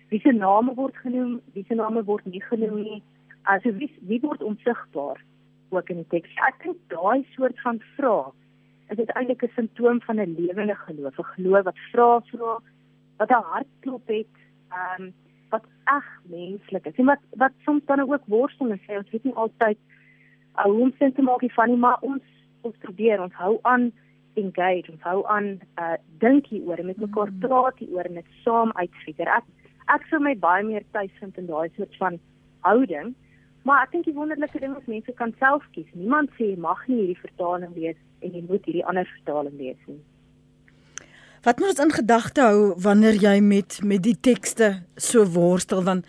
wie se name word genoem? Wie se name word nie genoem nie? Also wie wie word onsigbaar ook in die teks? Ek dink daai soort van vrae is dit eintlik 'n simptoom van 'n lewende geloof, 'n geloof wat vra vra wat 'n hartklop het, ehm um, wat eg menslik is. En wat wat soms dan ook worstel en sê ons weet nie altyd uh, hoe om sin te maak van nie, maar ons ons probeer, ons hou aan engage, ons hou aan uh dink hieroor, met mekaar mm. praat hieroor en dit saam uitfigure. Ek ek sou my baie meer tuis vind in daai soort van houding. Maar ek dink die wonderlike ding is mense kan self kies. Niemand sê jy mag nie hierdie vertaling lees en jy moet hierdie ander vertaling lees nie.
Wat moet ons in gedagte hou wanneer jy met met die tekste so worstel want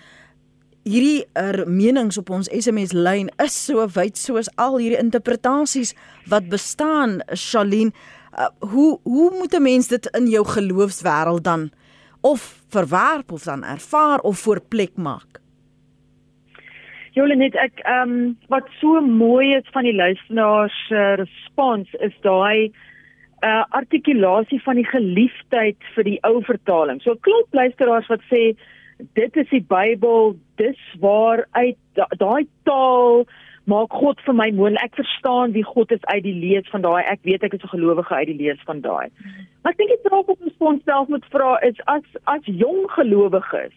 hierdie er menings op ons SMS lyn is so wyd soos al hierdie interpretasies wat bestaan Shalien uh, hoe hoe moet 'n mens dit in jou geloofswêreld dan of verwerp of dan ervaar of voor plek maak
Jolenet ek ehm um, wat so mooi is van die luisteraars uh, respons is daai uh artikulasie van die geliefdheid vir die ou vertaling. So klop luisteraars wat sê dit is die Bybel, dis waar uit daai taal maak God vir my moontlik. Ek verstaan wie God is uit die lees van daai. Ek weet ek is 'n gelowige uit die lees van daai. Maar ek dink vraag wat ons ons self moet vra is as as jong gelowiges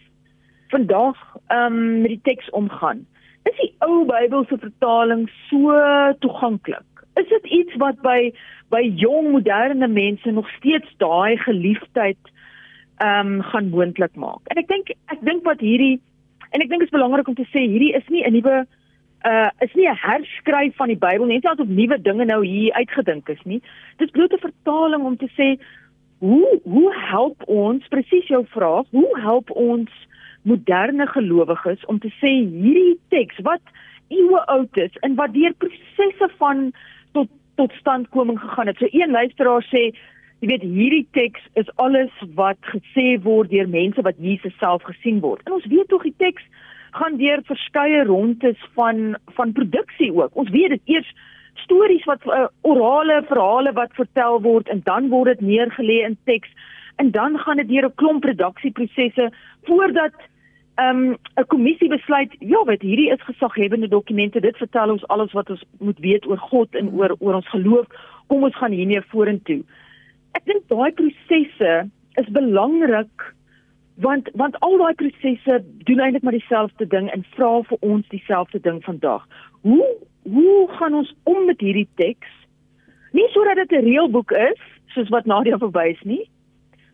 vandag ehm um, met die teks omgaan. Is die ou Bybelse vertaling so toeganklik? Is dit iets wat by by jong moderne mense nog steeds daai geliefdheid ehm um, gaan moontlik maak. En ek dink ek dink wat hierdie en ek dink dit is belangrik om te sê hierdie is nie 'n nuwe uh is nie 'n herskryf van die Bybel nie, net asof nuwe dinge nou hier uitgedink is nie. Dit is bloot 'n vertaling om te sê hoe hoe help ons presies jou vraag, hoe help ons moderne gelowiges om te sê hierdie teks wat eeue oud is en wat deur prosesse van tot tot standkoming gegaan het. So een luisteraar sê, jy weet hierdie teks is alles wat gesê word deur mense wat Jesus self gesien word. En ons weet tog die teks gaan deur verskeie rondes van van produksie ook. Ons weet dit eers stories wat uh, orale verhale wat vertel word en dan word dit neergelê in teks en dan gaan dit deur 'n klomp produksieprosesse voordat 'n um, kommissie besluit ja wat hierdie is gesaghebende dokumente dit vertel ons alles wat ons moet weet oor God en oor oor ons geloof. Kom ons gaan hiermee vorentoe. Ek dink daai prosesse is belangrik want want al daai prosesse doen eintlik maar dieselfde ding en vra vir ons dieselfde ding vandag hoe hoe gaan ons om met hierdie teks nie sodat dit 'n reëlboek is soos wat Nadia verwys nie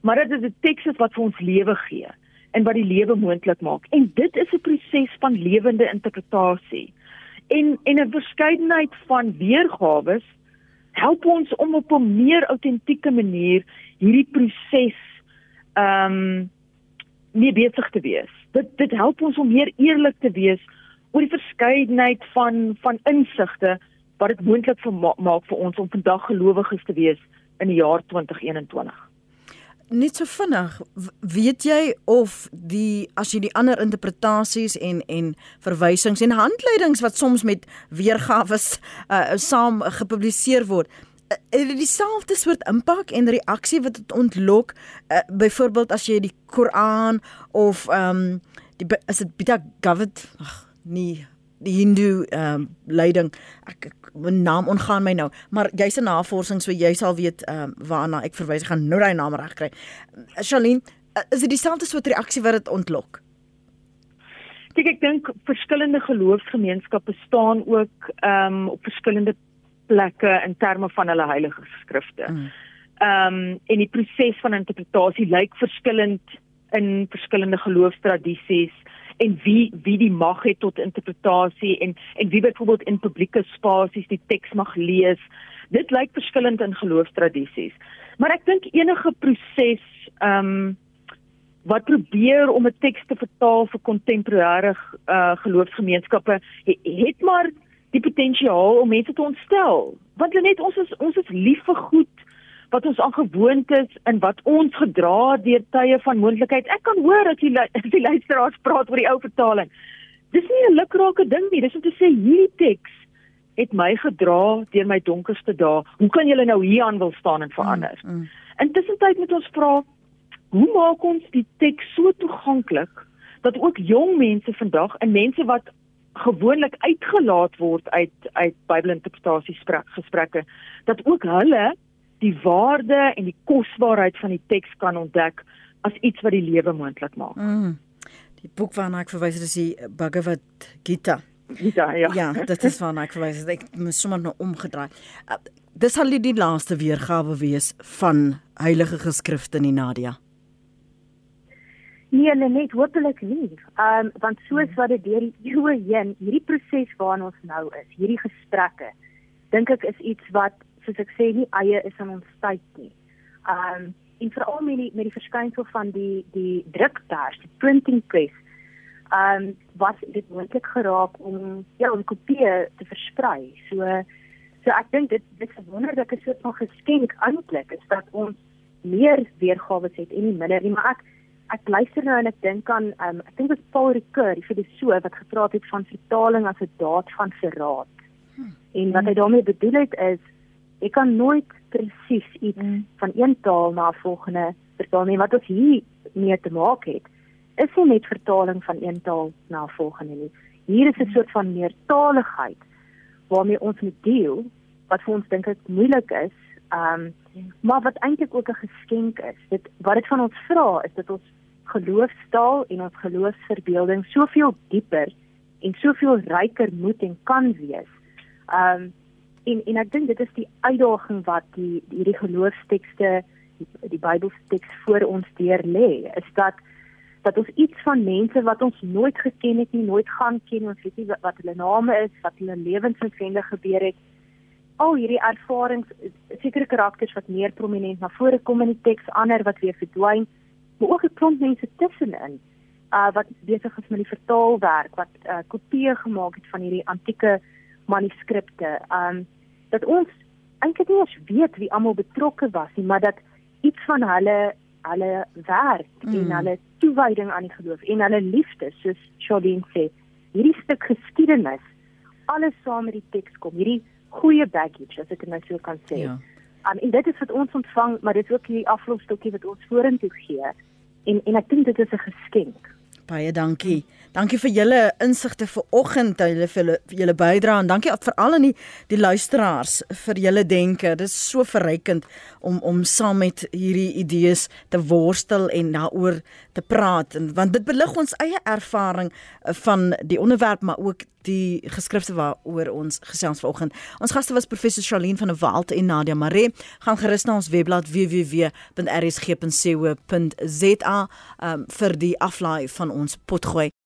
maar dat dit 'n teks is wat vir ons lewe gee en wat die lewe moontlik maak. En dit is 'n proses van lewende interpretasie. En en 'n verskeidenheid van weergawe help ons om op 'n meer autentieke manier hierdie proses ehm um, mee besig te wees. Dit dit help ons om meer eerlik te wees oor die verskeidenheid van van insigte wat dit moontlik maak vir ons om vandag gelowiges te wees in die jaar 2021
net so vinnig, weet jy of die as jy die ander interpretasies en en verwysings en handleidings wat soms met weergawe uh, saam gepubliseer word, uh, het dit dieselfde soort impak en reaksie wat dit ontlok, uh, byvoorbeeld as jy die Koran of ehm um, die is dit Bita Gavat, ag nee, die Hindu ehm um, leiding ek, ek my naam ongaan my nou, maar jy's 'n navorsing so jy sal weet ehm um, waarna ek verwys. Ek gaan nou daai naam reg kry. Charlene, is dit dieselfde soort reaksie wat dit ontlok?
Kyk, ek dink verskillende geloofsgemeenskappe staan ook ehm um, op verskillende plekke in terme van hulle heilige skrifte. Mm. Ehm mm. um, en die proses van interpretasie lyk verskillend in verskillende geloofstradisies en wie wie die mag het tot interpretasie en en wie byvoorbeeld in publieke spasies die teks mag lees. Dit lyk verskillend in geloofstradisies. Maar ek dink enige proses ehm um, wat probeer om 'n teks te vertaal vir kontemporêre uh, geloofsgemeenskappe het, het maar die potensiaal om mense te ontstel. Want net ons is ons is lief vir goed wat ons aangewoond is en wat ons gedra deur tye van moontlikheid. Ek kan hoor as die as die luisteraars praat oor die ou vertaling. Dis nie 'n lukrake ding nie. Dis om te sê hierdie teks het my gedra deur my donkerste dae. Hoe kan julle nou hier aan wil staan en verander? Mm, mm. Intussen tyd moet ons vra hoe maak ons die teks so toeganklik dat ook jong mense vandag en mense wat gewoonlik uitgelaat word uit uit Bybelinterpretasie gesprekke dat ook hulle die waarde en die kosbaarheid van die teks kan ontdek as iets wat die lewe moontlik maak. Mm.
Die boek waarna ek verwys is die Bhagavad Gita.
Gita, ja.
Ja, dit is waarna ek verwys. Ek moet sommer nou omgedraai. Uh, dis sal die laaste weergawe wees van heilige geskrifte in Nadia.
Nee, nee, net hopelik nie. Ehm um, want soos wat dit deur die eeue heen, hierdie proses waarin ons nou is, hierdie gesprekke, dink ek is iets wat soos ek sê nie eie is aan ons tyd nie. Um, en veral met die met die verskynsel van die die drukpers, die printing press, um, was dit moontlik geraak om ja, om kopieë te versprei. So so ek dink dit dit is 'n wonderlike soort van geskenk eintlik is dat ons meer weergawe het en nie minder nie, maar ek ek luister nou en ek dink aan um, ek dink dit is Paul Ricoeur, die filosoof wat gepraat het van vertaling as 'n daad van verraad. Hmm. En wat hy daarmee bedoel het is ek kan nooit presies iets hmm. van een taal na 'n volgende vertaal nie wat ons hier mee te maak het. Is nie net vertaling van een taal na 'n volgende nie. Hier is 'n hmm. soort van meertaligheid waarmee ons moet deel wat vir ons dink ek moeilik is. Um maar wat eintlik ook 'n geskenk is. Dit wat dit van ons vra is dat ons geloofstaal en ons geloofsverbeelding soveel dieper en soveel ryker moet en kan wees. Um en en ek dink dit is die uitdaging wat die hierdie geloofstekste die, die Bybelteks voor ons deur lê, is dat dat ons iets van mense wat ons nooit geken het nie, nooit gaan ken, ons weet nie wat, wat hulle name is, wat hulle lewensvende gebeur het. Al hierdie ervarings, sekere karakters wat meer prominent na vore kom in die teks, ander wat weer verdwyn maar ook 'n klomp mense tussenin uh wat besig is met die vertaalwerk wat uh kopieë gemaak het van hierdie antieke manuskripte. Um dat ons eintlik nie eens weet wie almal betrokke was nie, maar dat iets van hulle hulle werk mm. en hulle toewyding aan die geloof en hulle liefde, soos Charlene sê, hierdie stuk geskiedenis alles saam met die teks kom. Hierdie goeie baggage as ek dit nou so kan sê. Ja. Um, en dit is wat ons ontvang, maar dit is ook die afloopstukkie wat ons vorentoe gee en en ek dink dit is 'n geskenk.
Baie dankie. Dankie vir julle insigte vir oggend, julle vir julle, bydrae en dankie vir al die die luisteraars vir julle denke. Dit is so verrykend om om saam met hierdie idees te worstel en daaroor te praat en want dit belig ons eie ervaring van die onderwerp maar ook die geskrifte waaroor ons gesels vanoggend. Ons gaste was professor Charlene van der Walt en Nadia Mare. Gaan gerus na ons webblad www.rsg.co.za um, vir die aflaai van ons potgooi